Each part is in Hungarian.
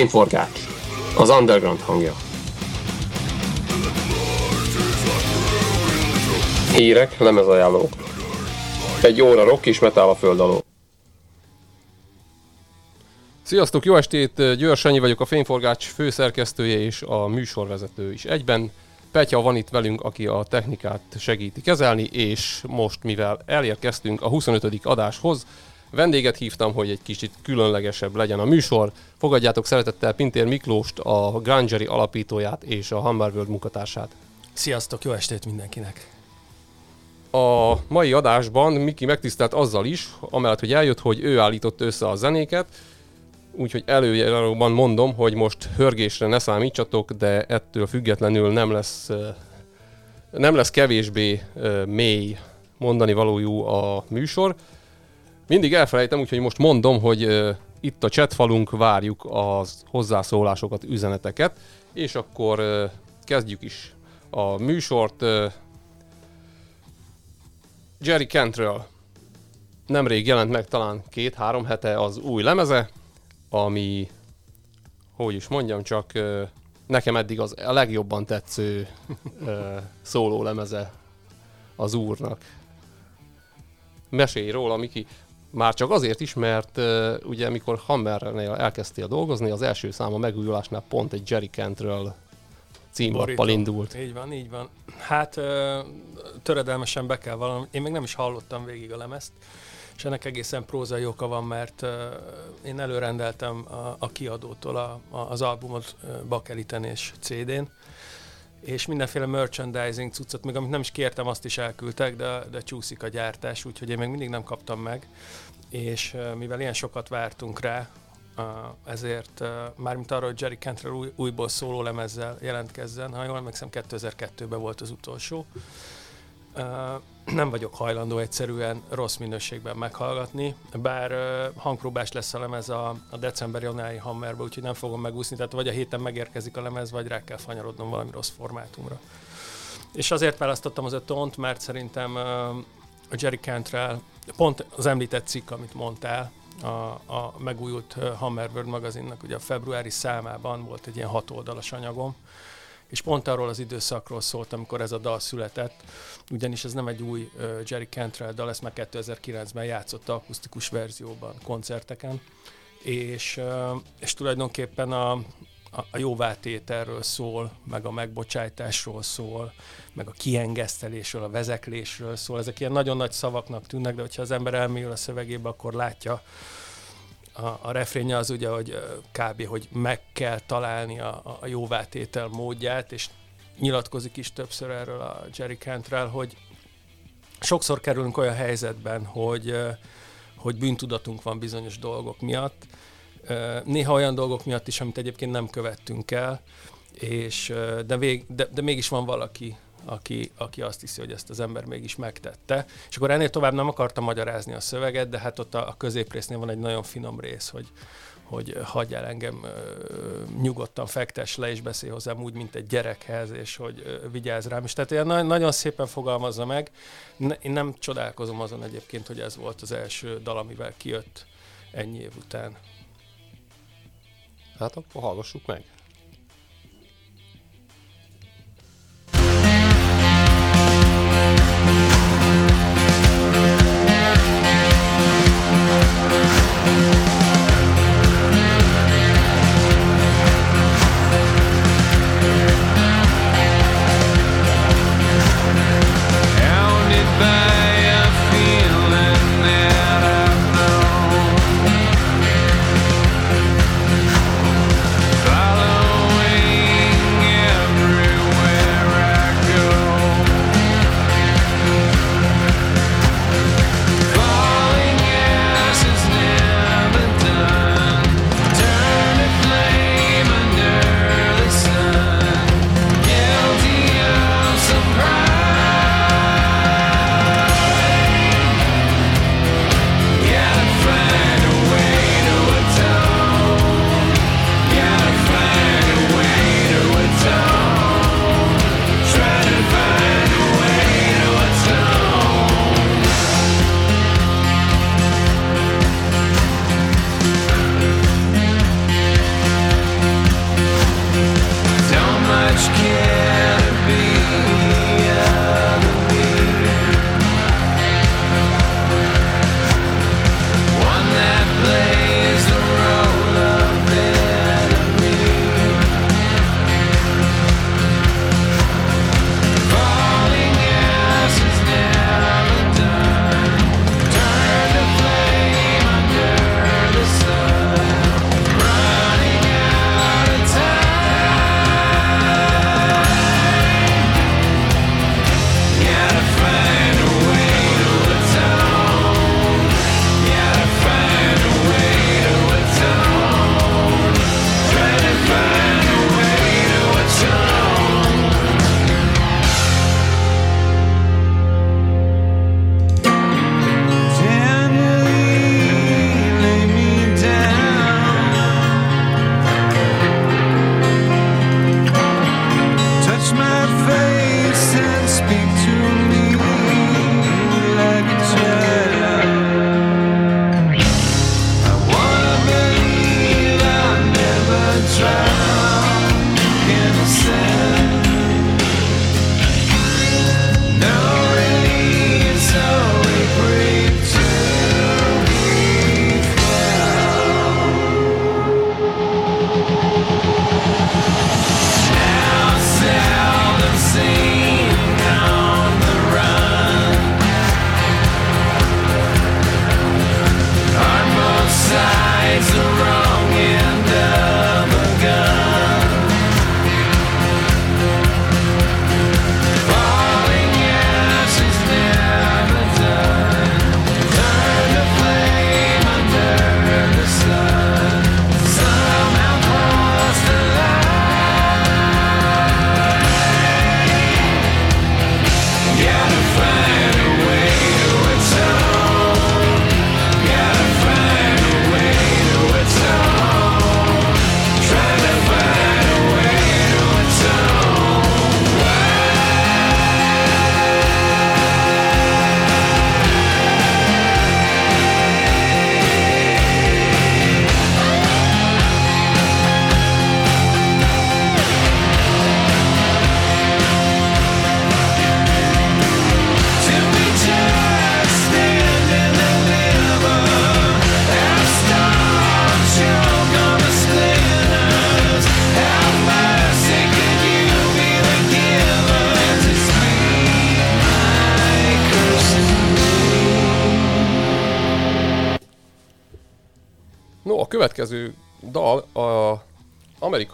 Fényforgács. Az underground hangja. Hírek, lemezajánlók. Egy óra rock és metal a föld alól. Sziasztok, jó estét! Győr Sanyi vagyok, a Fényforgács főszerkesztője és a műsorvezető is egyben. Petya van itt velünk, aki a technikát segíti kezelni, és most, mivel elérkeztünk a 25. adáshoz, vendéget hívtam, hogy egy kicsit különlegesebb legyen a műsor. Fogadjátok szeretettel Pintér Miklóst, a Grangeri alapítóját és a Hammer World munkatársát. Sziasztok, jó estét mindenkinek! A mai adásban Miki megtisztelt azzal is, amellett, hogy eljött, hogy ő állított össze a zenéket, úgyhogy előjáróban mondom, hogy most hörgésre ne számítsatok, de ettől függetlenül nem lesz, nem lesz kevésbé mély mondani valójú a műsor. Mindig elfelejtem, úgyhogy most mondom, hogy itt a chatfalunk várjuk az hozzászólásokat, üzeneteket, és akkor kezdjük is a műsort. Jerry Cantrell nemrég jelent meg talán két-három hete az új lemeze, ami, hogy is mondjam, csak nekem eddig az a legjobban tetsző szóló lemeze az úrnak. Mesélj róla, Miki. Már csak azért is, mert uh, ugye amikor Hammernél elkezdtél dolgozni, az első száma megújulásnál pont egy Jerry Cantrell címlappal indult. Így van, így van. Hát uh, töredelmesen be kell valami. Én még nem is hallottam végig a lemezt, és ennek egészen prózai oka van, mert uh, én előrendeltem a, a kiadótól a, a, az albumot uh, Bakeliten és CD-n, és mindenféle merchandising cuccot, még amit nem is kértem, azt is elküldtek, de, de csúszik a gyártás, úgyhogy én még mindig nem kaptam meg, és mivel ilyen sokat vártunk rá, ezért mármint arra, hogy Jerry Cantrell új, újból szóló lemezzel jelentkezzen, ha jól emlékszem, 2002-ben volt az utolsó, nem vagyok hajlandó egyszerűen rossz minőségben meghallgatni, bár hangpróbás lesz a lemez a, a decemberi onái Hammerbe, úgyhogy nem fogom megúszni, tehát vagy a héten megérkezik a lemez, vagy rá kell fanyarodnom valami rossz formátumra. És azért választottam az ötont, mert szerintem a Jerry Cantrell, pont az említett cikk, amit mondtál, a, a megújult Hammerbird magazinnak, ugye a februári számában volt egy ilyen hat oldalas anyagom, és pont arról az időszakról szólt, amikor ez a dal született, ugyanis ez nem egy új Jerry Cantrell dal, ezt már 2009-ben játszotta akusztikus verzióban, koncerteken, és, és tulajdonképpen a, a jóvátételről szól, meg a megbocsájtásról szól, meg a kiengesztelésről, a vezeklésről szól. Ezek ilyen nagyon nagy szavaknak tűnnek, de hogyha az ember elmélyül a szövegébe, akkor látja, a, a refrénje az ugye, hogy kb. hogy meg kell találni a, a jóvátétel módját, és nyilatkozik is többször erről a Jerry Cantrell, hogy sokszor kerülünk olyan helyzetben, hogy, hogy bűntudatunk van bizonyos dolgok miatt, néha olyan dolgok miatt is, amit egyébként nem követtünk el, és, de, vég, de, de mégis van valaki, aki, aki azt hiszi, hogy ezt az ember mégis megtette. És akkor ennél tovább nem akartam magyarázni a szöveget, de hát ott a, a középrésznél van egy nagyon finom rész, hogy, hogy hagyjál engem nyugodtan fektes le, és beszélj hozzám úgy, mint egy gyerekhez, és hogy vigyázz rám. És tehát ilyen na- nagyon szépen fogalmazza meg. Én nem csodálkozom azon egyébként, hogy ez volt az első dal, amivel kijött ennyi év után. Hát akkor hallgassuk meg.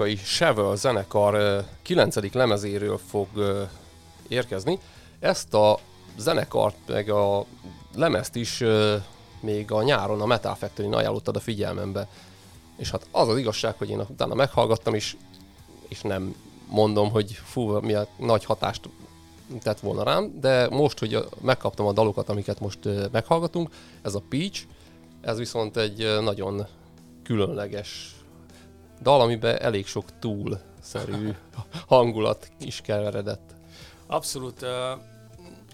Amerikai Chevel zenekar 9. lemezéről fog érkezni. Ezt a zenekart, meg a lemezt is még a nyáron a Metal Factory-n ajánlottad a figyelmembe. És hát az az igazság, hogy én utána meghallgattam, és, és nem mondom, hogy fú, a nagy hatást tett volna rám, de most, hogy megkaptam a dalokat, amiket most meghallgatunk, ez a Peach, ez viszont egy nagyon különleges dal, amiben elég sok túl-szerű hangulat is keveredett. Abszolút. Uh,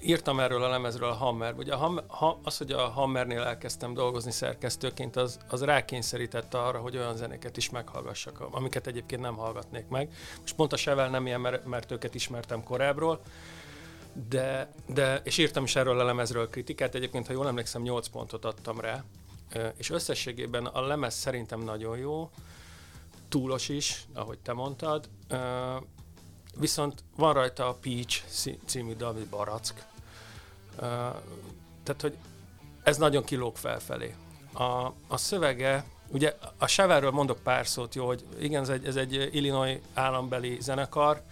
írtam erről a lemezről a Hammer. Ugye a Hammer, ha, az, hogy a Hammernél elkezdtem dolgozni szerkesztőként, az, az rákényszerítette arra, hogy olyan zenéket is meghallgassak, amiket egyébként nem hallgatnék meg. Most pont a Sevel nem ilyen, mert, mert őket ismertem korábbról, de, de, és írtam is erről a lemezről kritikát, egyébként, ha jól emlékszem, 8 pontot adtam rá, és összességében a lemez szerintem nagyon jó, túlos is, ahogy te mondtad, viszont van rajta a Peach című dal, ami barack. Tehát, hogy ez nagyon kilóg felfelé. A, a szövege, ugye a Severről mondok pár szót, jó, hogy igen, ez egy, ez egy Illinois állambeli zenekar,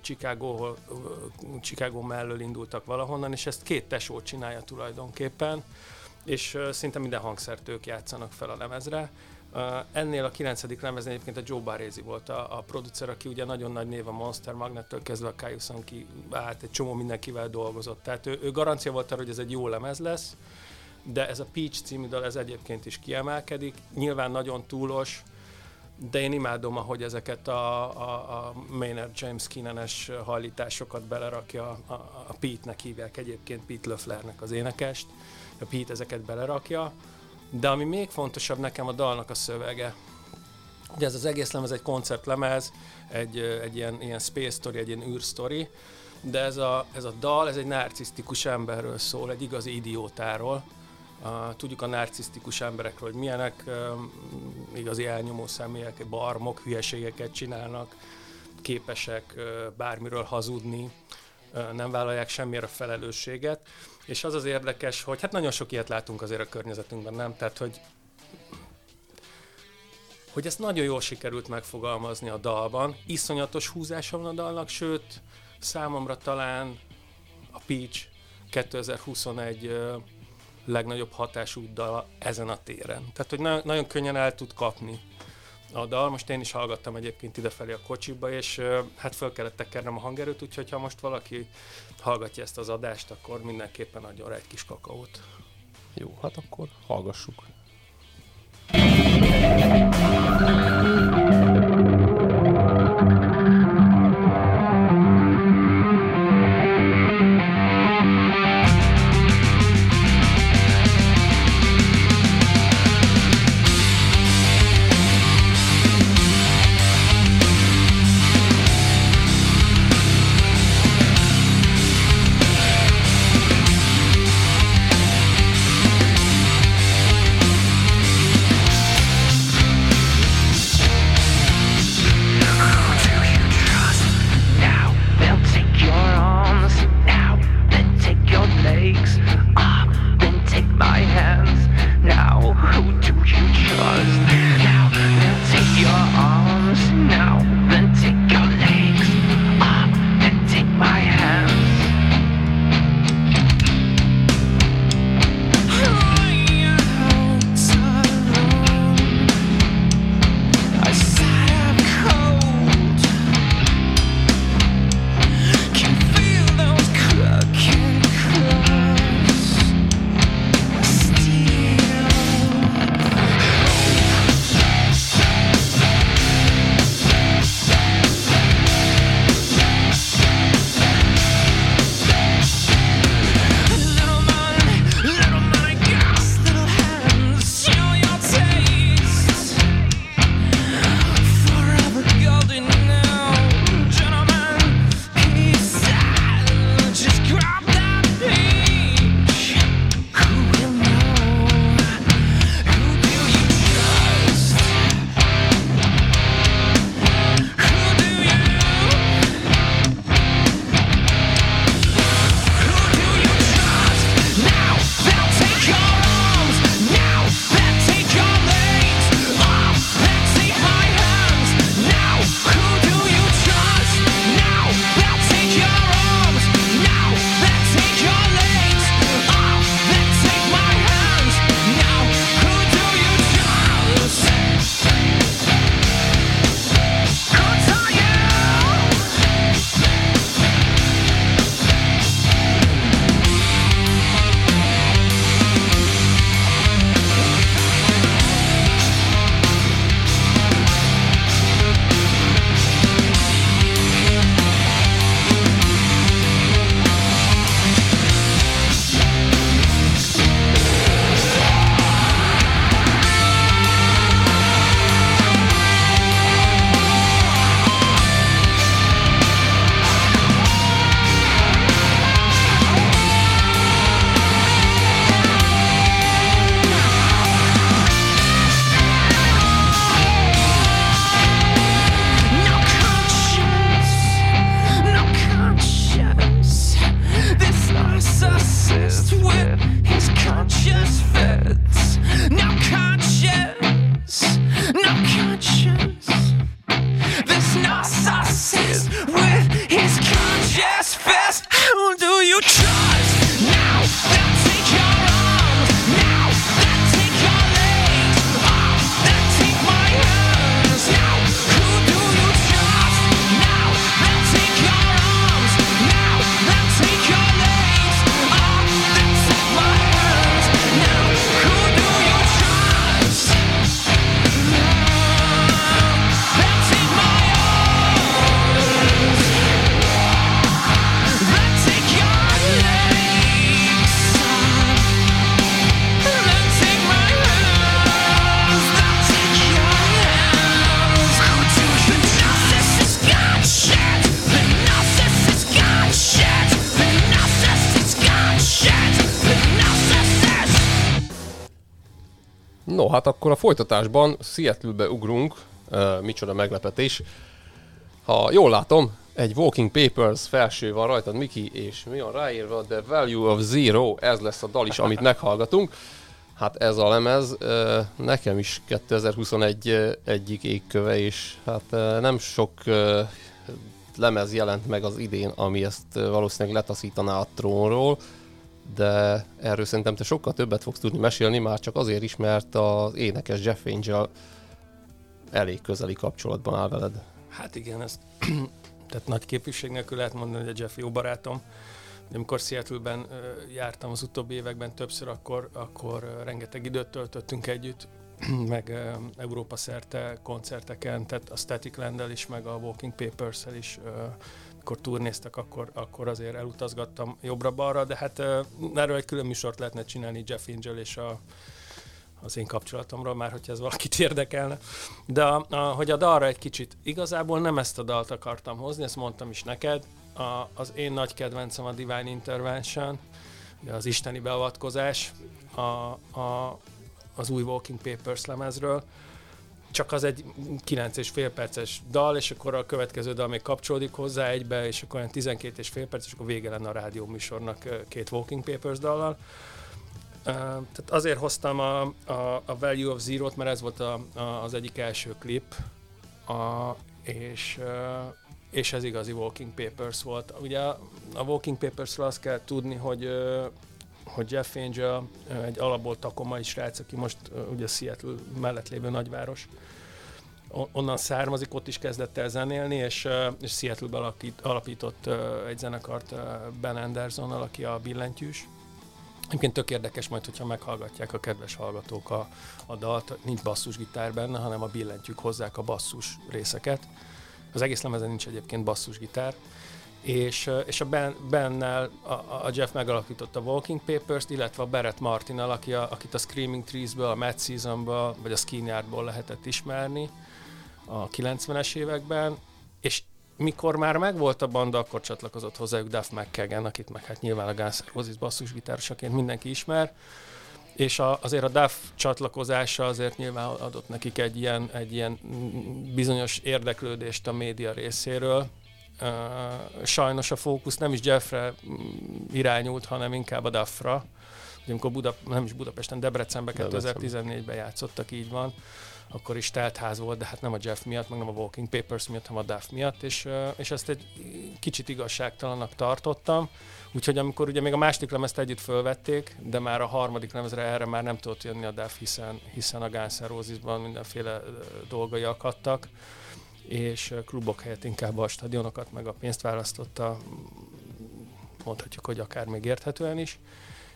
Chicago, Chicago mellől indultak valahonnan, és ezt két tesó csinálja tulajdonképpen, és szinte minden hangszert ők játszanak fel a lemezre. Ennél a kilencedik lemeznél egyébként a Joe Barrezi volt a, a producer, aki ugye nagyon nagy név a Monster Magnettől kezdve a Kaiuson ki, hát egy csomó mindenkivel dolgozott. Tehát ő, ő garancia volt arra, hogy ez egy jó lemez lesz, de ez a Peach című dal, ez egyébként is kiemelkedik. Nyilván nagyon túlos, de én imádom, ahogy ezeket a, a, a Maynard James Keenan-es hajlításokat belerakja, a, a Pete-nek hívják egyébként, Pete Löfflernek az énekest, a Pete ezeket belerakja, de ami még fontosabb nekem a dalnak a szövege. Ugye ez az egész lemez egy koncertlemez, egy, egy ilyen, ilyen space story, egy ilyen űrsztori, de ez a, ez a dal, ez egy narcisztikus emberről szól, egy igazi idiótáról, Uh, tudjuk a narcisztikus emberekről, hogy milyenek uh, igazi elnyomó személyek, barmok, hülyeségeket csinálnak, képesek uh, bármiről hazudni, nem vállalják semmire a felelősséget. És az az érdekes, hogy hát nagyon sok ilyet látunk azért a környezetünkben, nem? Tehát, hogy hogy ezt nagyon jól sikerült megfogalmazni a dalban. Iszonyatos húzása van a dalnak, sőt, számomra talán a Peach 2021 legnagyobb hatású dal ezen a téren. Tehát, hogy na- nagyon könnyen el tud kapni a dal. Most én is hallgattam egyébként idefelé a kocsiba, és hát föl kellett tekernem a hangerőt, úgyhogy ha most valaki hallgatja ezt az adást, akkor mindenképpen adjon rá egy kis kakaót. Jó, hát akkor hallgassuk. No, folytatásban Seattle-be ugrunk, uh, micsoda meglepetés. Ha jól látom, egy Walking Papers felső van rajtad, Miki, és mi van ráírva? The Value of Zero, ez lesz a dal is, amit meghallgatunk. Hát ez a lemez nekem is 2021 egyik égköve, és hát nem sok lemez jelent meg az idén, ami ezt valószínűleg letaszítaná a trónról, de erről szerintem te sokkal többet fogsz tudni mesélni, már csak azért is, mert az énekes Jeff Angel elég közeli kapcsolatban áll veled. Hát igen, ezt tehát nagy képviség nélkül lehet mondani, hogy a Jeff jó barátom. De amikor Seattle-ben jártam az utóbbi években többször, akkor, akkor rengeteg időt töltöttünk együtt, meg Európa szerte koncerteken, tehát a Static land is, meg a Walking Papers-el is, amikor turnéztek, akkor, akkor azért elutazgattam jobbra-balra, de hát erről egy külön műsort lehetne csinálni Jeff Angel és a, az én kapcsolatomról, már hogyha ez valakit érdekelne. De a, a, hogy a dalra egy kicsit, igazából nem ezt a dalt akartam hozni, ezt mondtam is neked, a, az én nagy kedvencem a Divine Intervention, az isteni beavatkozás a, a, az új Walking Papers lemezről, csak az egy 9 és fél perces dal, és akkor a következő dal még kapcsolódik hozzá egybe, és akkor olyan 12 és fél perc, és akkor vége lenne a rádió műsornak két Walking Papers dallal. Tehát azért hoztam a, a, a Value of Zero-t, mert ez volt a, a, az egyik első klip, a, és, és ez igazi Walking Papers volt. Ugye a, Walking Papers-ről azt kell tudni, hogy hogy Jeff Angel egy alapból takomai srác, aki most ugye Seattle mellett lévő nagyváros, onnan származik, ott is kezdett el zenélni, és, és Seattle-be alapított egy zenekart Ben Anderson, aki a billentyűs. Egyébként tök érdekes majd, hogyha meghallgatják a kedves hallgatók a, a dalt, nincs basszusgitár benne, hanem a billentyűk hozzák a basszus részeket. Az egész lemezen nincs egyébként basszusgitár, és, és a ben, Bennel a, a Jeff megalapította a Walking Papers-t, illetve a Barrett Martinnal, aki a, akit a Screaming Trees-ből, a Mad Season-ből, vagy a Skinyardból lehetett ismerni a 90-es években, és mikor már megvolt a banda, akkor csatlakozott hozzájuk Duff McKagan, akit meg hát nyilván a Guns Roses basszusgitárosaként mindenki ismer, és a, azért a Duff csatlakozása azért nyilván adott nekik egy ilyen, egy ilyen bizonyos érdeklődést a média részéről, sajnos a fókusz nem is Jeffre irányult, hanem inkább a Duffra. Amikor Buda, nem is Budapesten, Debrecenben 2014-ben játszottak, így van akkor is teltház volt, de hát nem a Jeff miatt, meg nem a Walking Papers miatt, hanem a Duff miatt, és, és ezt egy kicsit igazságtalannak tartottam. Úgyhogy amikor ugye még a második lemezt együtt fölvették, de már a harmadik lemezre erre már nem tudott jönni a Duff, hiszen, hiszen a Guns N' mindenféle dolgai akadtak és klubok helyett inkább a stadionokat meg a pénzt választotta, mondhatjuk, hogy akár még érthetően is.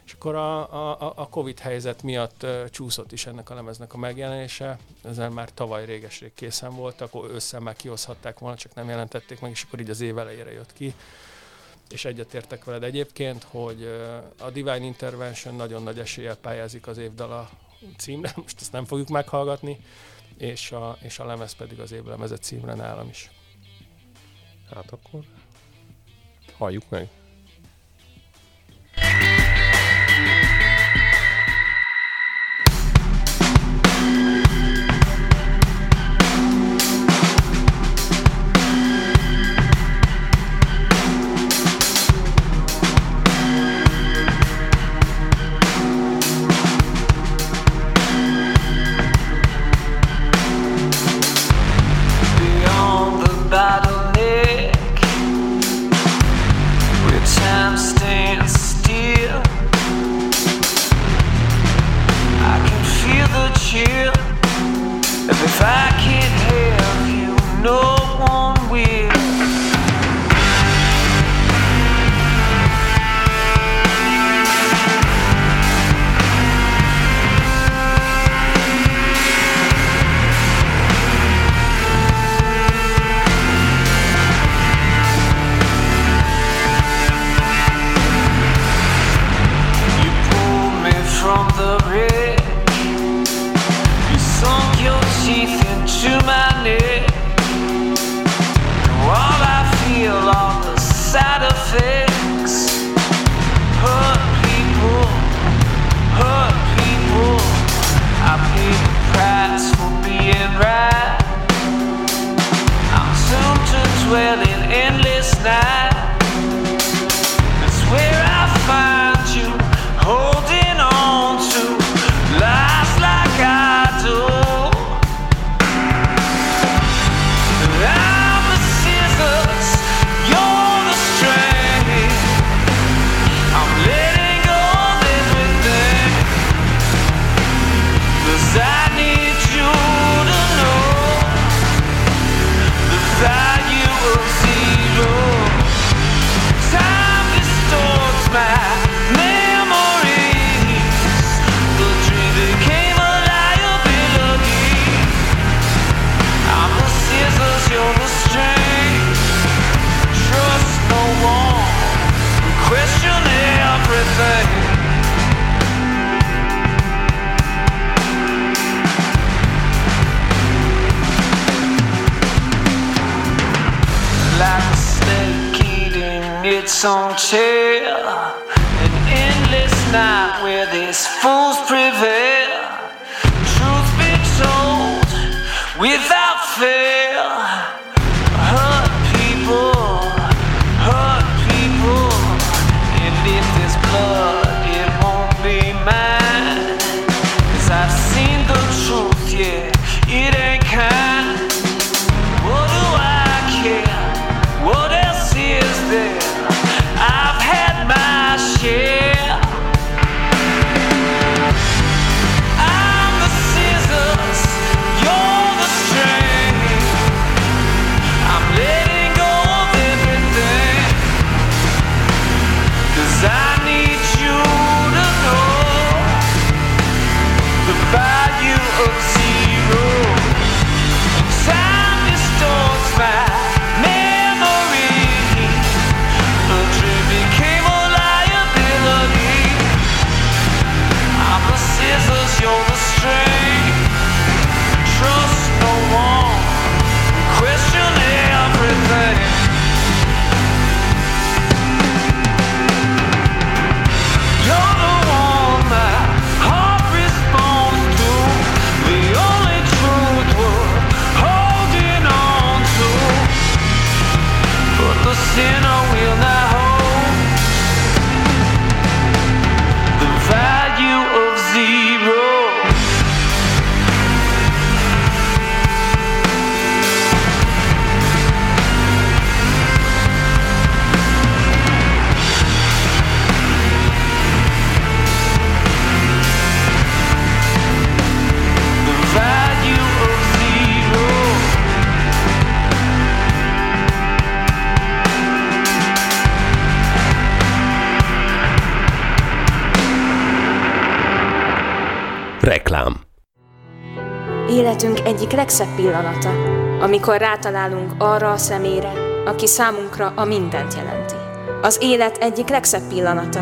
És akkor a, a, a Covid helyzet miatt csúszott is ennek a lemeznek a megjelenése. Ezzel már tavaly réges-rég készen voltak, össze már kihozhatták volna, csak nem jelentették meg, és akkor így az év elejére jött ki. És egyetértek veled egyébként, hogy a Divine Intervention nagyon nagy eséllyel pályázik az évdala címre, most ezt nem fogjuk meghallgatni, és a, és a lemez pedig az évlemezet címre nálam is. Hát akkor halljuk meg. Song tale, an endless night egyik legszebb pillanata, amikor rátalálunk arra a személyre, aki számunkra a mindent jelenti. Az élet egyik legszebb pillanata,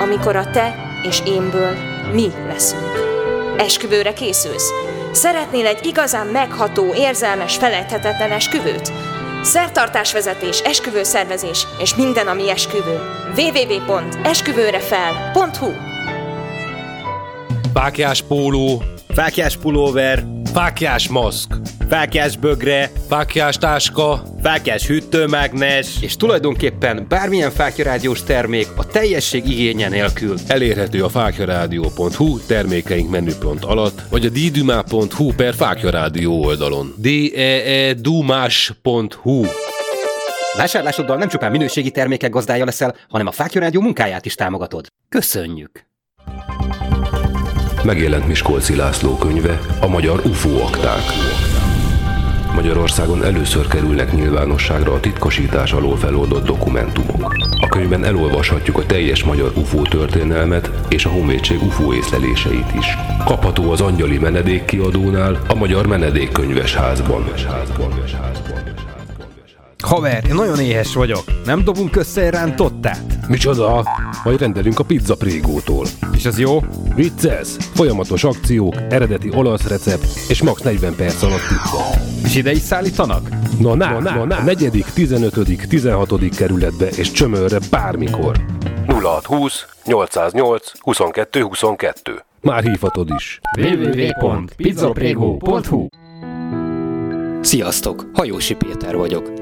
amikor a te és énből mi leszünk. Esküvőre készülsz? Szeretnél egy igazán megható, érzelmes, felejthetetlen esküvőt? Szertartásvezetés, esküvőszervezés és minden, ami esküvő. www.esküvőrefel.hu Fákjás póló, Fákjás pulóver, fákjás maszk, fákjás bögre, fákjás táska, fákjás hűtőmágnes, és tulajdonképpen bármilyen fákjarádiós termék a teljesség igénye nélkül. elérhető a fákjarádió.hu termékeink menüpont alatt, vagy a ddumá.hu per fákjarádió oldalon. d e e dumás.hu Vásárlásoddal nem csupán minőségi termékek gazdája leszel, hanem a Fákjarádió munkáját is támogatod. Köszönjük! Megjelent Miskolci László könyve, a magyar UFO akták. Magyarországon először kerülnek nyilvánosságra a titkosítás alól feloldott dokumentumok. A könyvben elolvashatjuk a teljes magyar UFO történelmet és a honvédség UFO észleléseit is. Kapható az Angyali Menedék kiadónál, a Magyar Menedékkönyves házban. Haver, én nagyon éhes vagyok. Nem dobunk össze egy rántottát? Micsoda? Majd rendelünk a pizza prégótól. És az jó? Vicces! Folyamatos akciók, eredeti olasz recept és max 40 perc alatt pizza. És ide is szállítanak? Na, na, na, na, negyedik, 15., 16. kerületbe és csömörre bármikor. 0620 808 22 22. Már hívhatod is. www.pizzaprego.hu Sziasztok! Hajósi Péter vagyok.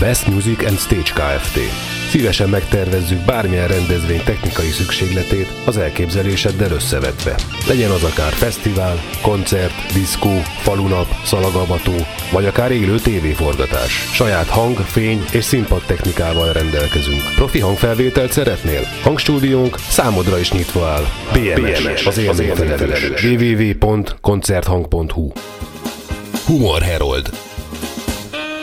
Best Music and Stage Kft. Szívesen megtervezzük bármilyen rendezvény technikai szükségletét az elképzeléseddel összevetve. Legyen az akár fesztivál, koncert, diszkó, falunap, szalagavató, vagy akár élő tévéforgatás. Saját hang, fény és színpad technikával rendelkezünk. Profi hangfelvételt szeretnél? Hangstúdiónk számodra is nyitva áll. BMS, BMS az élményfelelős. www.koncerthang.hu Humor Herold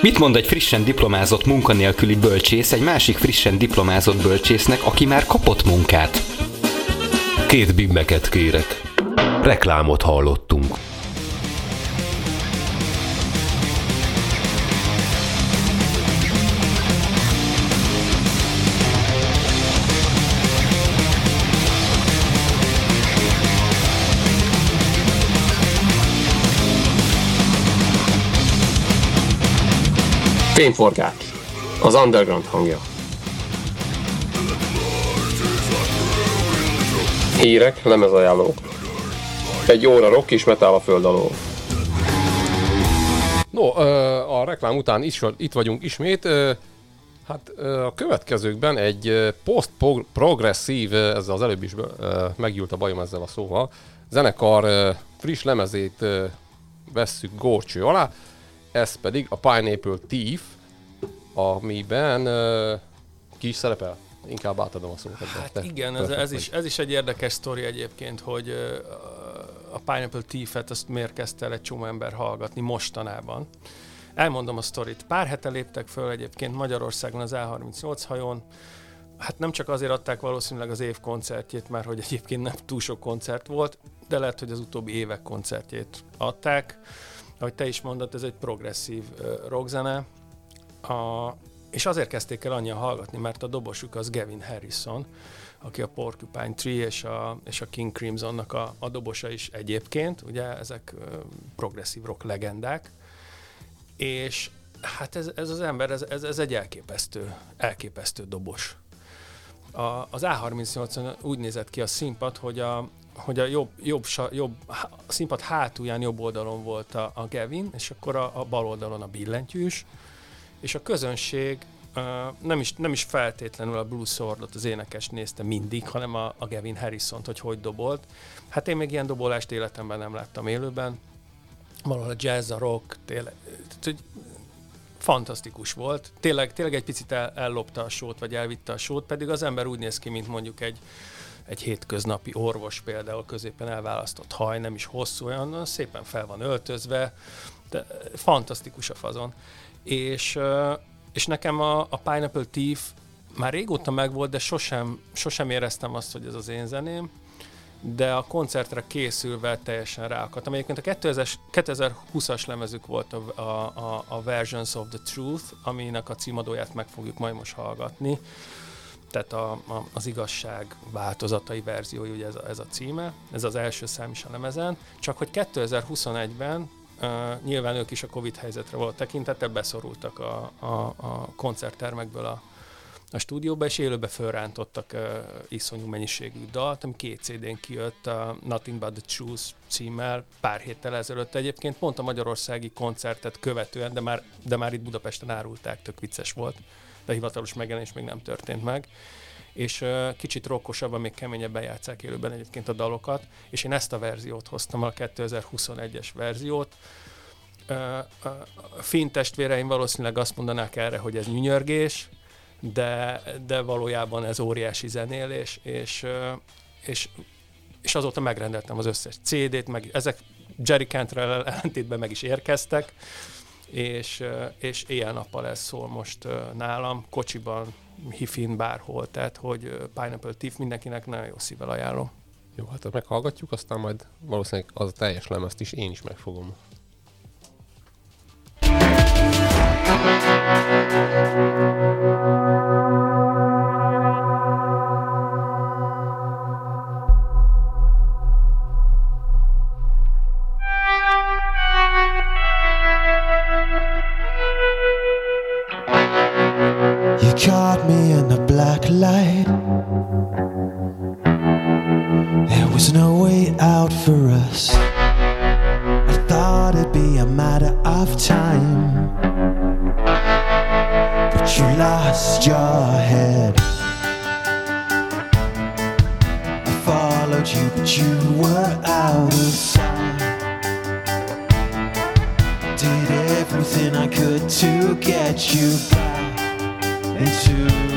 Mit mond egy frissen diplomázott munkanélküli bölcsész egy másik frissen diplomázott bölcsésznek, aki már kapott munkát? Két bimbeket kérek. Reklámot hallottunk. Fényforgács. Az underground hangja. Hírek, lemezajánlók. Egy óra rock és metal a föld alól. No, a reklám után is, itt vagyunk ismét. Hát a következőkben egy post-progresszív, ez az előbb is meggyűlt a bajom ezzel a szóval, zenekar friss lemezét vesszük górcső alá, ez pedig a Pineapple Thief, amiben ö, ki is szerepel? Inkább átadom a szót. Hát Te igen, ez, ez, is, ez is egy érdekes sztori egyébként, hogy ö, a Pineapple Thief-et azt miért kezdte el egy csomó ember hallgatni mostanában. Elmondom a sztorit. Pár hete léptek föl egyébként Magyarországon az A38 hajón. Hát nem csak azért adták valószínűleg az év koncertjét, mert hogy egyébként nem túl sok koncert volt, de lehet, hogy az utóbbi évek koncertjét adták. Ahogy te is mondod, ez egy progresszív rockzene. A, és azért kezdték el annyian hallgatni, mert a dobosuk az Gavin Harrison, aki a Porcupine Tree és a, és a King Crimsonnak a, a dobosa is egyébként, ugye ezek progresszív rock legendák, és hát ez, ez az ember, ez, ez, ez egy elképesztő, elképesztő dobos. A, az A38-on úgy nézett ki a színpad, hogy a, hogy a jobb, jobb, jobb a színpad hátulján jobb oldalon volt a, a Gavin, és akkor a, a bal oldalon a billentyűs, és a közönség uh, nem, is, nem is feltétlenül a Blue Swordot, az énekes nézte mindig, hanem a, a Gavin Harrison-t, hogy hogy dobolt. Hát én még ilyen dobolást életemben nem láttam élőben. Valahol a jazz, a rock, tényleg, fantasztikus volt. Tényleg, tényleg egy picit el, ellopta a sót, vagy elvitte a sót, pedig az ember úgy néz ki, mint mondjuk egy, egy hétköznapi orvos például középen elválasztott haj, nem is hosszú, olyan szépen fel van öltözve, de fantasztikus a fazon. És, és nekem a, a Pineapple Thief már régóta megvolt, de sosem, sosem éreztem azt, hogy ez az én zeném, de a koncertre készülve teljesen ráakadtam. Egyébként a 2000-es 2020-as lemezük volt a, a, a Versions of the Truth, aminek a címadóját meg fogjuk majd most hallgatni. Tehát a, a, az igazság változatai verziója, ugye ez a, ez a címe. Ez az első szám is a lemezen. Csak hogy 2021-ben Uh, nyilván ők is a Covid helyzetre való tekintettel beszorultak a, a, a koncerttermekből a, a stúdióba, és élőbe fölrántottak uh, iszonyú mennyiségű dalt, ami két CD-n kijött, a Nothing But The Truth címmel pár héttel ezelőtt egyébként, pont a magyarországi koncertet követően, de már, de már itt Budapesten árulták, tök vicces volt, de hivatalos megjelenés még nem történt meg. És uh, kicsit rokkosabban, még keményebben játszák élőben egyébként a dalokat, és én ezt a verziót hoztam, a 2021-es verziót. Uh, a finn testvéreim valószínűleg azt mondanák erre, hogy ez nyünyörgés, de, de valójában ez óriási zenélés, és, uh, és, és azóta megrendeltem az összes CD-t, meg ezek Jerry Cantrell ellentétben meg is érkeztek, és, és éjjel-nappal ez szól most nálam, kocsiban, hifin, bárhol, tehát hogy Pineapple Thief mindenkinek nagyon jó szívvel ajánlom. Jó, hát meghallgatjuk, aztán majd valószínűleg az a teljes lemezt is én is megfogom. You for us. I thought it'd be a matter of time. But you lost your head. I followed you, but you were out of sight. Did everything I could to get you back into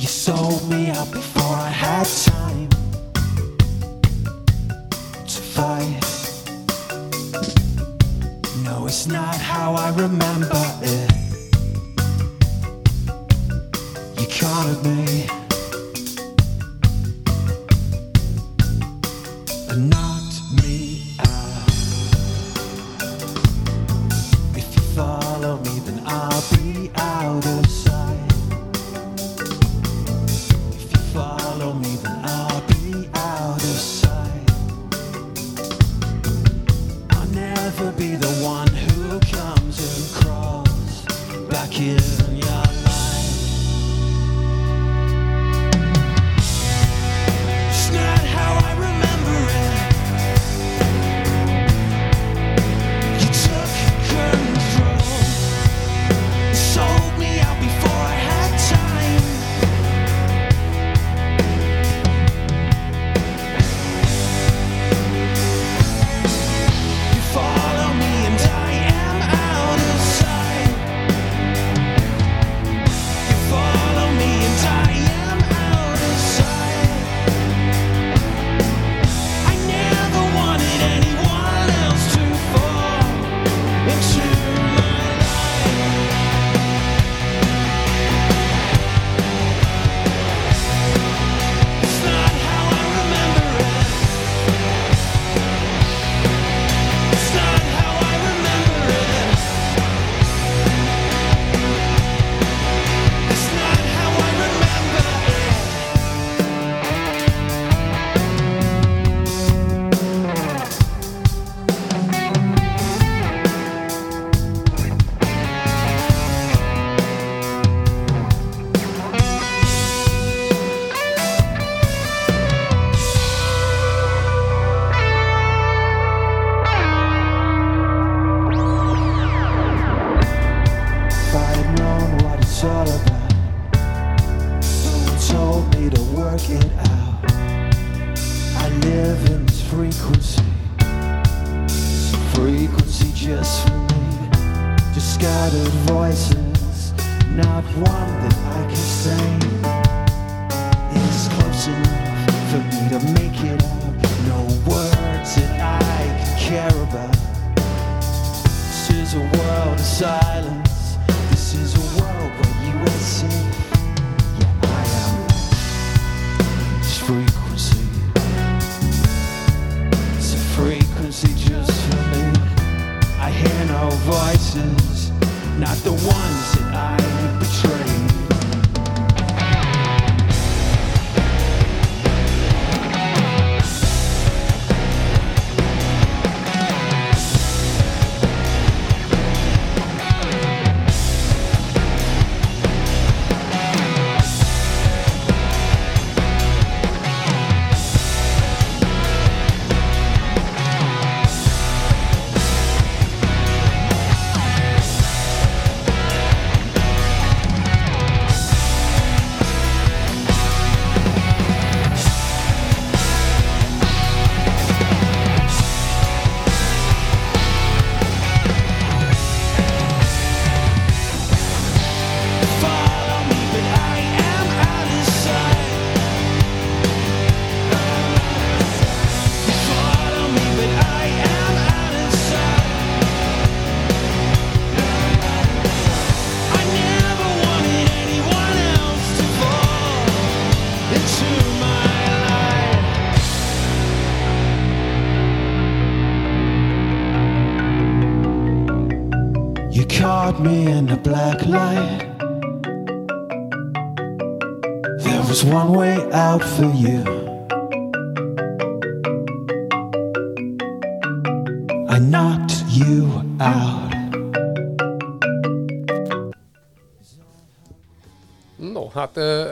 You sold me out before I had time to fight. No, it's not how I remember it. You cornered me.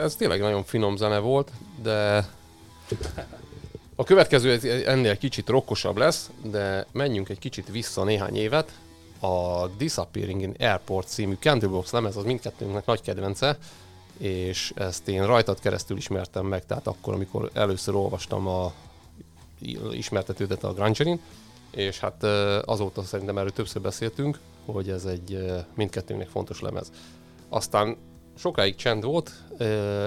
ez tényleg nagyon finom zene volt, de a következő ennél kicsit rokkosabb lesz, de menjünk egy kicsit vissza néhány évet. A Disappearing in Airport című Candlebox lemez az mindkettőnknek nagy kedvence, és ezt én rajtad keresztül ismertem meg, tehát akkor, amikor először olvastam a ismertetődet a Grangerin, és hát azóta szerintem erről többször beszéltünk, hogy ez egy mindkettőnknek fontos lemez. Aztán sokáig csend volt,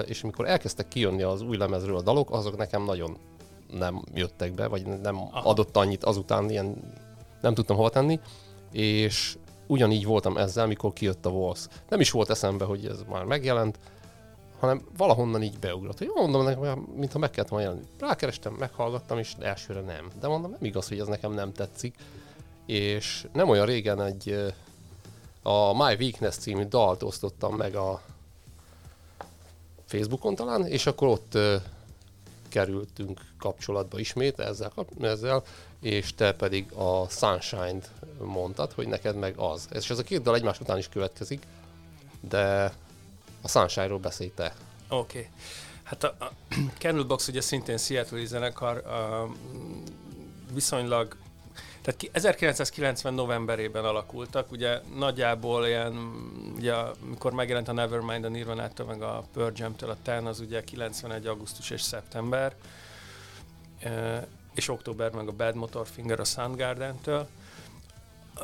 és amikor elkezdtek kijönni az új lemezről a dalok, azok nekem nagyon nem jöttek be, vagy nem Aha. adott annyit azután, ilyen nem tudtam hova tenni, és ugyanígy voltam ezzel, mikor kijött a Walls. Nem is volt eszembe, hogy ez már megjelent, hanem valahonnan így beugrott. Hogy mondom nekem, mintha meg kellett volna jelenni. Rákerestem, meghallgattam, és elsőre nem. De mondom, nem igaz, hogy ez nekem nem tetszik. És nem olyan régen egy a My Weakness című dalt osztottam meg a Facebookon talán, és akkor ott ö, kerültünk kapcsolatba ismét ezzel, ezzel, és te pedig a Sunshine-t mondtad, hogy neked meg az. És ez a két dal egymás után is következik, de a Sunshine-ról beszélj te. Oké. Okay. Hát a, a Candlebox ugye szintén Seattle zenekar, a, viszonylag tehát ki- 1990 novemberében alakultak, ugye nagyjából ilyen, ugye amikor megjelent a Nevermind a Nirvana-től, meg a Pearl Jam-től a Ten, az ugye 91. augusztus és szeptember, e, és október meg a Bad Motor Finger a Soundgarden-től.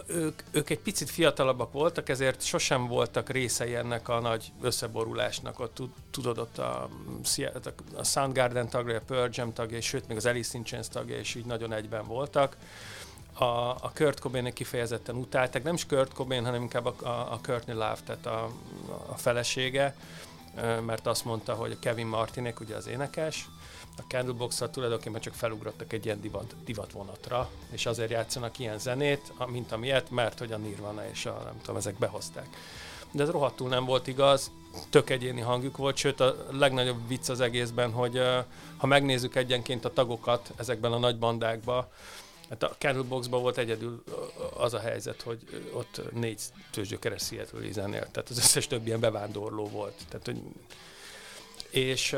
Ők, ők egy picit fiatalabbak voltak, ezért sosem voltak részei ennek a nagy összeborulásnak. Ott tud- tudod, ott a, a Soundgarden tagja, a Pearl Jam tagja, sőt, még az Alice in Chains tagja is így nagyon egyben voltak a, a Kurt cobain kifejezetten utálták, nem is Kurt Cobain, hanem inkább a, a, a Courtney Love, tehát a, a felesége, mert azt mondta, hogy a Kevin Martinek, ugye az énekes, a candlebox tulajdonképpen csak felugrottak egy ilyen divat, divatvonatra, és azért játszanak ilyen zenét, mint amilyet, mert hogy a Nirvana és a, nem tudom, ezek behozták. De ez rohadtul nem volt igaz, tök egyéni hangjuk volt, sőt a legnagyobb vicc az egészben, hogy ha megnézzük egyenként a tagokat ezekben a nagy bandákban, Hát a Candleboxban volt egyedül az a helyzet, hogy ott négy tőzsgyökeres Seattle zenél, tehát az összes többi ilyen bevándorló volt. Tehát, hogy és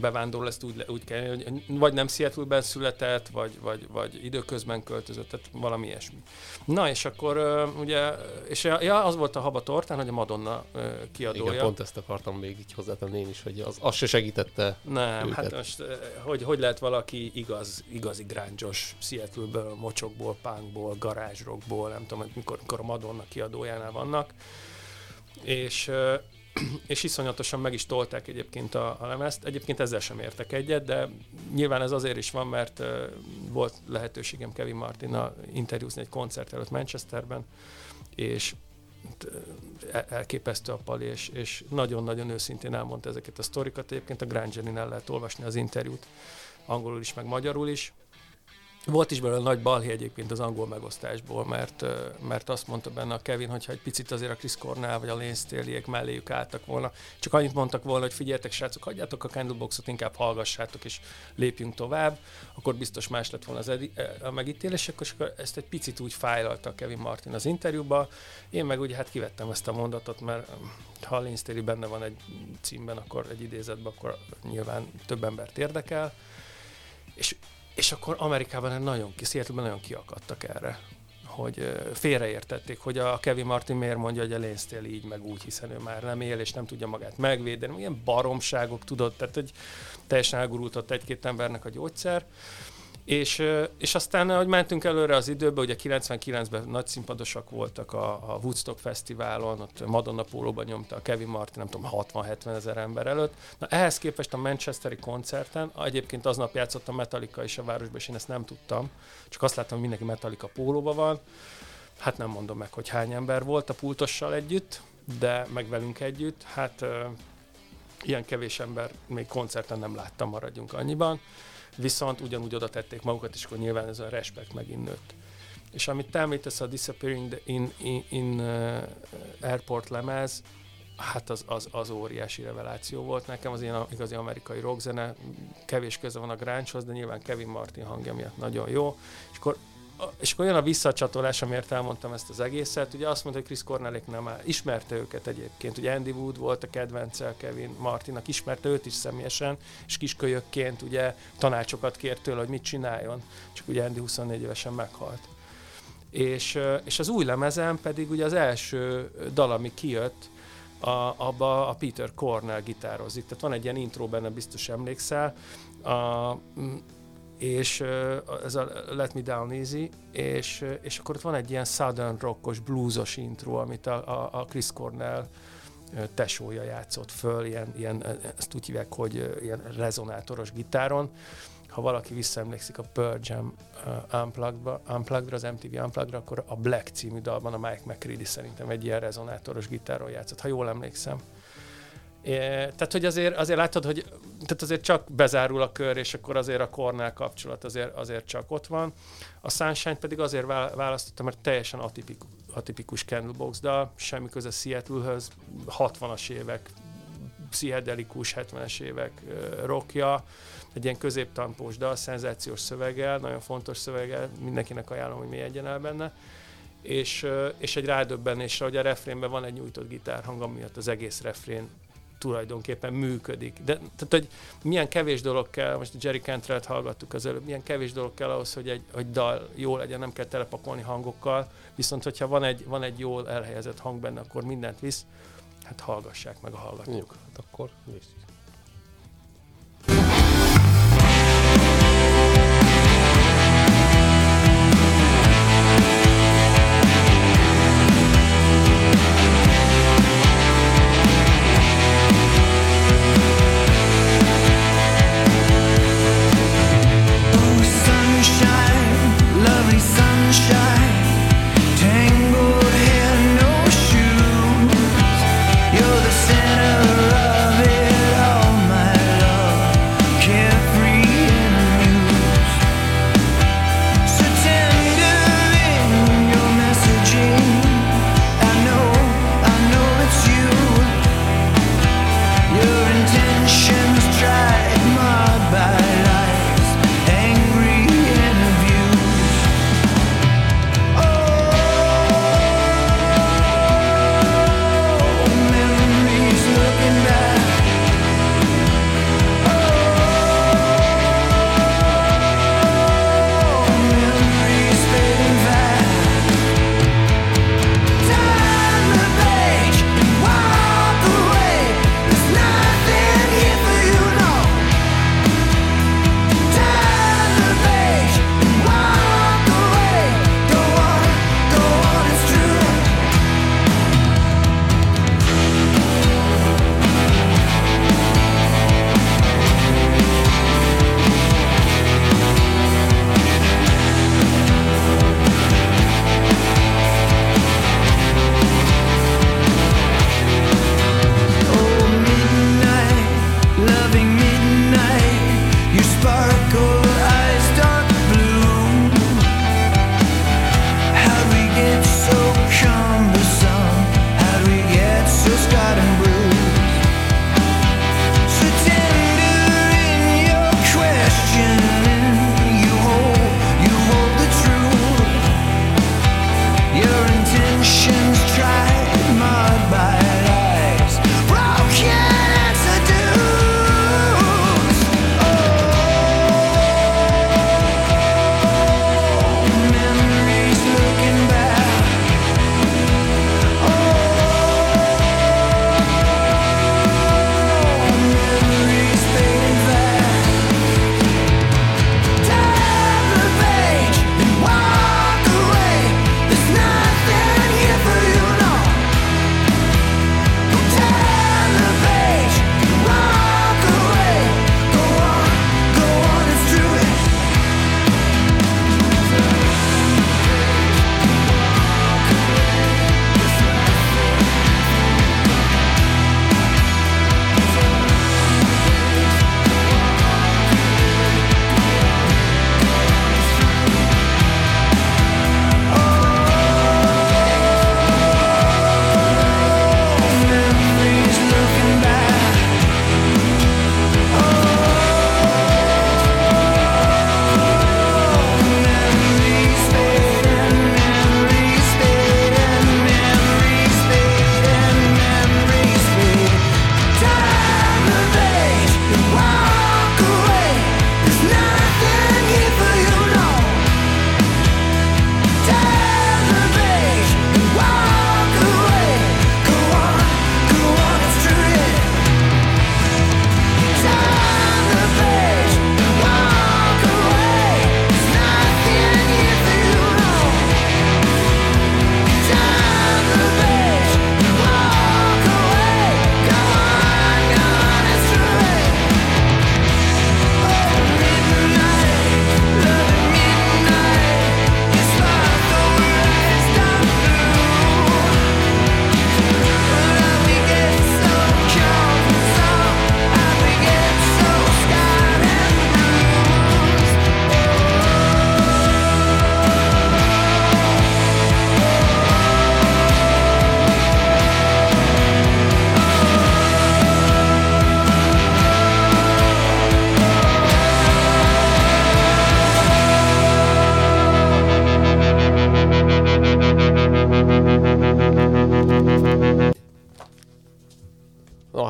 bevándorló ezt úgy, úgy kell, hogy vagy nem Seattle-ben született, vagy, vagy, vagy időközben költözött, tehát valami ilyesmi. Na, és akkor ugye, és ja, az volt a haba tortán, hogy a Madonna kiadója. Igen, pont ezt akartam még így hozzátenni én is, hogy az, az se segítette Nem, őket. hát most hogy, hogy lehet valaki igaz, igazi grángyos Seattle-ből, mocsokból, punkból, garázsrockból, nem tudom, mikor, mikor a Madonna kiadójánál vannak, és, és iszonyatosan meg is tolták egyébként a, a lemezt. Egyébként ezzel sem értek egyet, de nyilván ez azért is van, mert eh, volt lehetőségem Kevin Martinnal interjúzni egy koncert előtt Manchesterben, és el- elképesztő a pali, és, és nagyon-nagyon őszintén elmondta ezeket a sztorikat. Egyébként a Grangerin el lehet olvasni az interjút, angolul is, meg magyarul is. Volt is belőle nagy balhé egyébként az angol megosztásból, mert, mert azt mondta benne a Kevin, hogyha egy picit azért a Chris Cornell vagy a Lane Staley-ek melléjük álltak volna, csak annyit mondtak volna, hogy figyeljetek srácok, hagyjátok a Candleboxot, inkább hallgassátok és lépjünk tovább, akkor biztos más lett volna az edi- a megítélés, és akkor ezt egy picit úgy fájlalta Kevin Martin az interjúba. Én meg ugye hát kivettem ezt a mondatot, mert ha a Lane Staley benne van egy címben, akkor egy idézetben, akkor nyilván több embert érdekel. És és akkor Amerikában nagyon ki, Seattle-ben nagyon kiakadtak erre hogy félreértették, hogy a Kevin Martin miért mondja, hogy a Staley így meg úgy, hiszen ő már nem él, és nem tudja magát megvédeni. Ilyen baromságok, tudod, tehát hogy teljesen elgurult ott egy-két embernek a gyógyszer. És, és aztán, ahogy mentünk előre az időbe, ugye 99-ben nagy színpadosak voltak a, a Woodstock Fesztiválon, ott Madonna pólóban nyomta a Kevin Martin, nem tudom, 60-70 ezer ember előtt. Na ehhez képest a Manchesteri koncerten, egyébként aznap játszott a Metallica is a városban, és én ezt nem tudtam, csak azt láttam, hogy mindenki Metallica pólóban van. Hát nem mondom meg, hogy hány ember volt a pultossal együtt, de meg velünk együtt. Hát ilyen kevés ember még koncerten nem láttam, maradjunk annyiban. Viszont ugyanúgy oda tették magukat, és akkor nyilván ez a respekt megint nőtt. És amit te említesz, a Disappearing in, in, in uh, Airport lemez, hát az, az, az óriási reveláció volt nekem, az ilyen igazi amerikai rockzene, kevés köze van a gráncshoz, de nyilván Kevin Martin hangja miatt nagyon jó. És akkor és akkor jön a visszacsatolás, amiért elmondtam ezt az egészet. Ugye azt mondta, hogy Chris Cornellék nem áll. Ismerte őket egyébként. Ugye Andy Wood volt a kedvence Kevin Martinnak, ismerte őt is személyesen, és kiskölyökként ugye tanácsokat kért tőle, hogy mit csináljon. Csak ugye Andy 24 évesen meghalt. És, és az új lemezen pedig ugye az első dal, ami kijött, a, abba a Peter Cornell gitározik. Tehát van egy ilyen intro benne, biztos emlékszel. A, és ez a Let Me Down Easy, és, és akkor ott van egy ilyen southern rockos, bluesos intro, amit a, a, Chris Cornell tesója játszott föl, ilyen, ilyen, ezt úgy hívják, hogy ilyen rezonátoros gitáron. Ha valaki visszaemlékszik a Pearl Jam uh, Unplugged-ra, az MTV Unplugged-ra, akkor a Black című dalban a Mike McCready szerintem egy ilyen rezonátoros gitáron játszott, ha jól emlékszem. Tehát, hogy azért, azért látod, hogy tehát azért csak bezárul a kör, és akkor azért a Cornell kapcsolat azért, azért csak ott van. A Sunshine pedig azért vá- választottam, mert teljesen atipik, atipikus Candlebox dal, semmi köze Seattle-höz, 60-as évek, pszichedelikus 70-es évek rockja, egy ilyen középtampós dal, szenzációs szöveggel, nagyon fontos szöveggel, mindenkinek ajánlom, hogy mélyedjen el benne. És, és egy rádöbbenésre, hogy a refrénben van egy nyújtott gitárhang, ami miatt az egész refrén tulajdonképpen működik. De tehát, hogy milyen kevés dolog kell, most a Jerry Cantrell-t hallgattuk az előbb, milyen kevés dolog kell ahhoz, hogy egy hogy dal jó legyen, nem kell telepakolni hangokkal, viszont hogyha van egy, van egy jól elhelyezett hang benne, akkor mindent visz, hát hallgassák meg a hallgatók. Jó, hát akkor nézzük.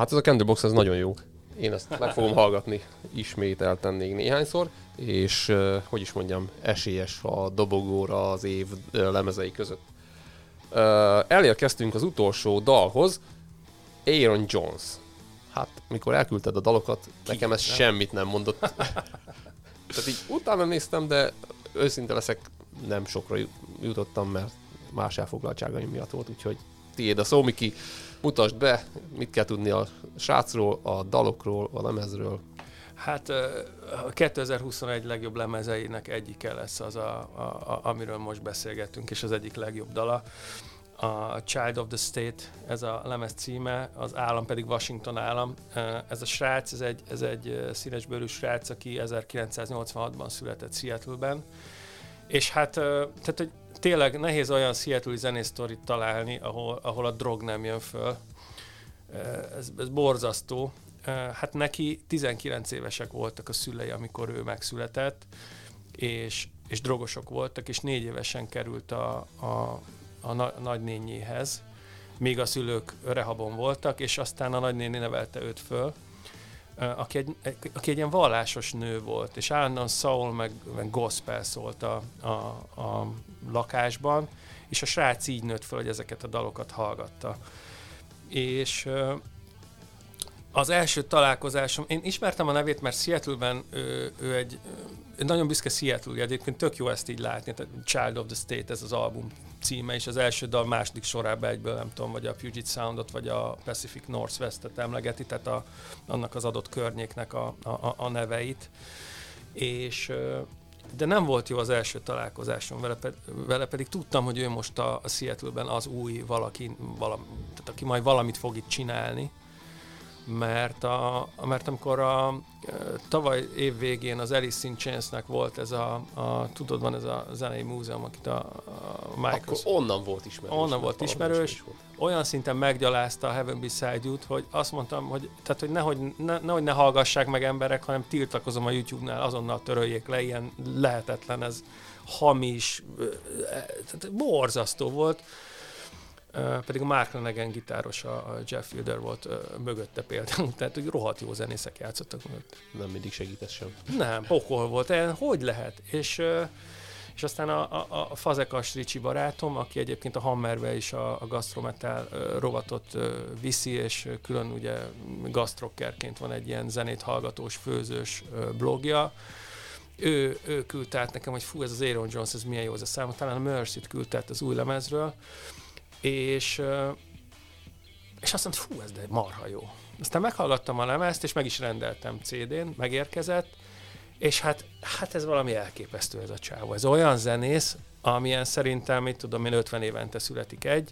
Hát ez a Candlebox ez nagyon jó. Én ezt meg fogom hallgatni ismételten még néhányszor, és hogy is mondjam, esélyes a dobogóra az év lemezei között. Elérkeztünk az utolsó dalhoz, Aaron Jones. Hát, mikor elküldted a dalokat, nekem ez semmit nem mondott. Tehát így utána néztem, de őszinte leszek, nem sokra ju- jutottam, mert más elfoglaltságaim miatt volt, úgyhogy tiéd a szó, Miki, mutasd be, mit kell tudni a srácról, a dalokról, a lemezről. Hát a 2021 legjobb lemezeinek egyike lesz az, a, a, a, amiről most beszélgettünk, és az egyik legjobb dala. A Child of the State, ez a lemez címe, az állam pedig Washington állam. Ez a srác, ez egy, ez egy színesbőrű srác, aki 1986-ban született Seattle-ben. És hát, tehát, hogy tényleg nehéz olyan Seattle-i zenésztorit találni, ahol, ahol a drog nem jön föl. Ez, ez borzasztó. Hát neki 19 évesek voltak a szülei, amikor ő megszületett, és, és drogosok voltak, és négy évesen került a, a, a na, nagynényéhez, míg a szülők rehabon voltak, és aztán a nagynéni nevelte őt föl, aki egy, aki egy ilyen vallásos nő volt, és állandóan soul meg, meg gospel szólt a, a, a lakásban, és a srác így nőtt föl, hogy ezeket a dalokat hallgatta. És az első találkozásom, én ismertem a nevét, mert Seattle-ben ő, ő egy ő nagyon büszke seattle egyébként tök jó ezt így látni, tehát Child of the State, ez az album címe, és az első dal második sorában egyből, nem tudom, vagy a Puget Soundot, vagy a Pacific Northwest-et emlegeti, tehát a, annak az adott környéknek a, a, a neveit. És de nem volt jó az első találkozásom vele, vele pedig tudtam, hogy ő most a, a Seattle-ben az új valaki, valam, tehát aki majd valamit fog itt csinálni, mert, a, mert amikor a, e, tavaly év végén az Alice in Chains-nek volt ez a, a, tudod, van ez a zenei múzeum, akit a, a Michael Akkor onnan volt ismerős. onnan volt ismerős, is volt. Olyan szinten meggyalázta a Heaven Beside You-t, hogy azt mondtam, hogy, tehát, hogy nehogy, ne, nehogy ne hallgassák meg emberek, hanem tiltakozom a YouTube-nál, azonnal töröljék le, ilyen lehetetlen, ez hamis, ö, tehát borzasztó volt. Pedig a Mark Lanegan gitáros, a Jeff Fielder volt mögötte például, tehát hogy rohadt jó zenészek játszottak mögött. Nem mindig segít ez sem. Nem, pokol volt, hogy lehet? És, és aztán a, a, a Fazekas Ricsi barátom, aki egyébként a Hammerbe is a, a gastrometal rovatot viszi, és külön ugye gastrockerként van egy ilyen zenét hallgatós, főzős blogja, ő, ő küldte át nekem, hogy fú, ez az Aaron Jones, ez milyen jó ez a szám, talán a Mercy-t küldte át az új lemezről, és, és azt és hát, hát ez valami elképesztő ez a csávó. Ez olyan zenész, amilyen szerintem, mit tudom én, 50 évente születik egy.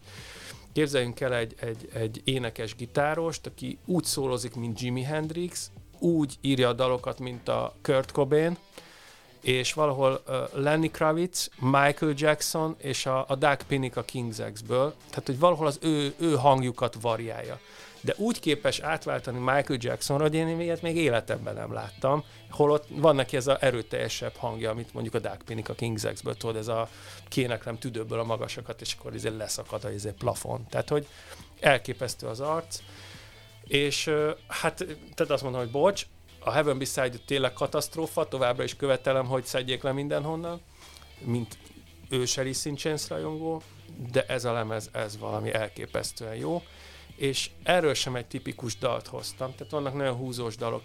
Képzeljünk el egy, egy, egy énekes gitárost, aki úgy szólozik, mint Jimi Hendrix, úgy írja a dalokat, mint a Kurt Cobain, és valahol uh, Lenny Kravitz, Michael Jackson és a, a Doug Pinnick a King's X-ből, tehát hogy valahol az ő, ő hangjukat variálja. De úgy képes átváltani Michael Jacksonra, hogy én ilyet még életemben nem láttam, holott van neki ez a erőteljesebb hangja, amit mondjuk a Doug Pinnick a King's X-ből, tudod, ez a kéneklem tüdőből a magasakat, és akkor ezért leszakad a izé plafon. Tehát, hogy elképesztő az arc, és hát, tehát azt mondom, hogy bocs, a Heaven Beside tényleg katasztrófa, továbbra is követelem, hogy szedjék le mindenhonnan, mint ős Alice in Chains rajongó, de ez a lemez, ez valami elképesztően jó, és erről sem egy tipikus dalt hoztam, tehát vannak nagyon húzós dalok,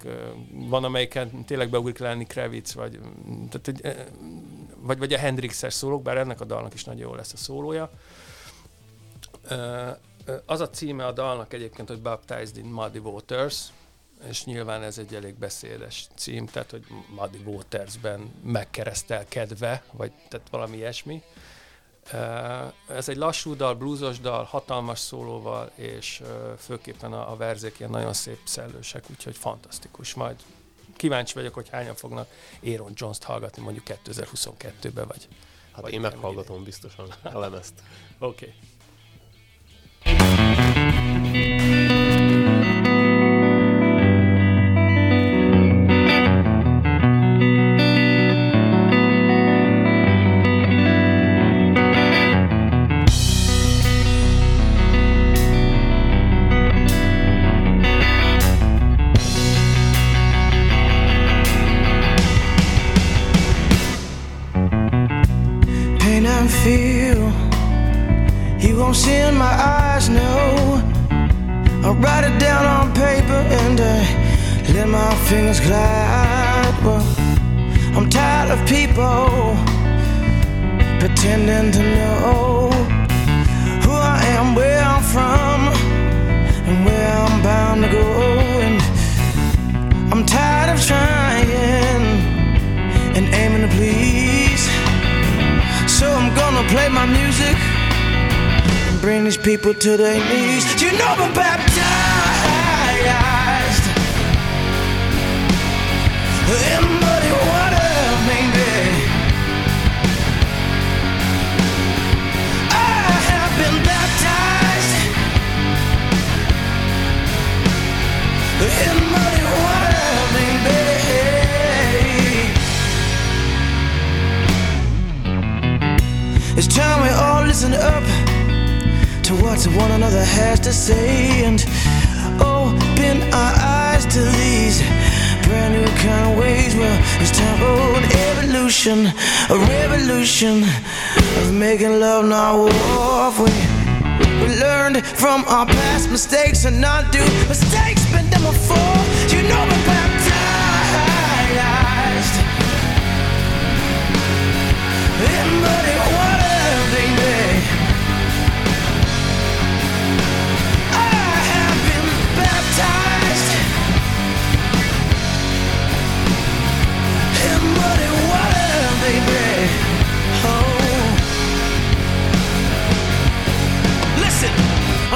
van amelyiken tényleg beugrik lenni Kravitz, vagy, mm, tehát, egy, ö, vagy, vagy a Hendrixes szólók, bár ennek a dalnak is nagyon jó lesz a szólója. Az a címe a dalnak egyébként, hogy Baptized in Muddy Waters, és nyilván ez egy elég beszédes cím, tehát hogy Muddy Watersben megkeresztelkedve, vagy tehát valami ilyesmi. Ez egy lassú dal, bluesos dal, hatalmas szólóval, és főképpen a, a verzék ilyen nagyon szép szellősek, úgyhogy fantasztikus. Majd kíváncsi vagyok, hogy hányan fognak Aaron Jones-t hallgatni mondjuk 2022-ben, vagy... Hát vagy én meghallgatom biztosan a lemezt. Oké. Okay. Pretending to know who I am, where I'm from, and where I'm bound to go. And I'm tired of trying and aiming to please. So I'm gonna play my music and bring these people to their knees. You know I'm baptized in It's time we all listen up to what one another has to say and open our eyes to these brand new kind of ways. Well, it's time for an evolution, a revolution of making love, not war. From our past mistakes and not do mistakes, been them before. You know we're baptized in muddy water,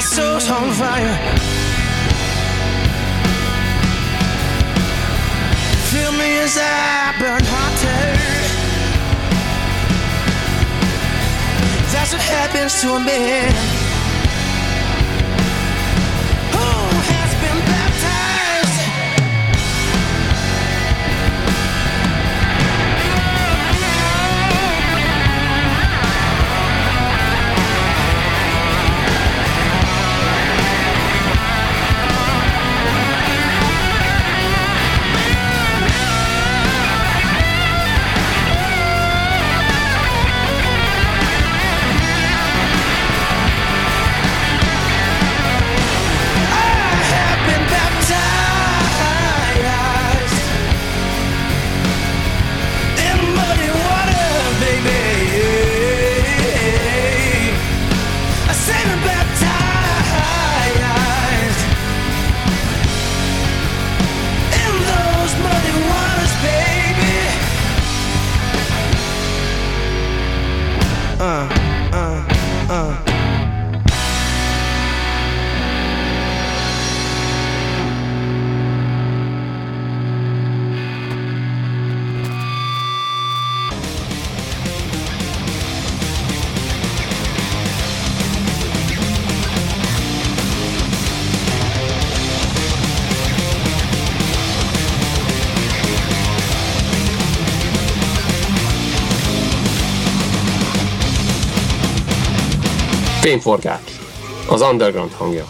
soul's on fire. Feel me as I burn hotter. That's what happens to a man Fényforgács. Az underground hangja.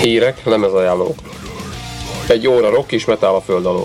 Hírek, lemezajánlók. Egy óra rock és metal a föld alól.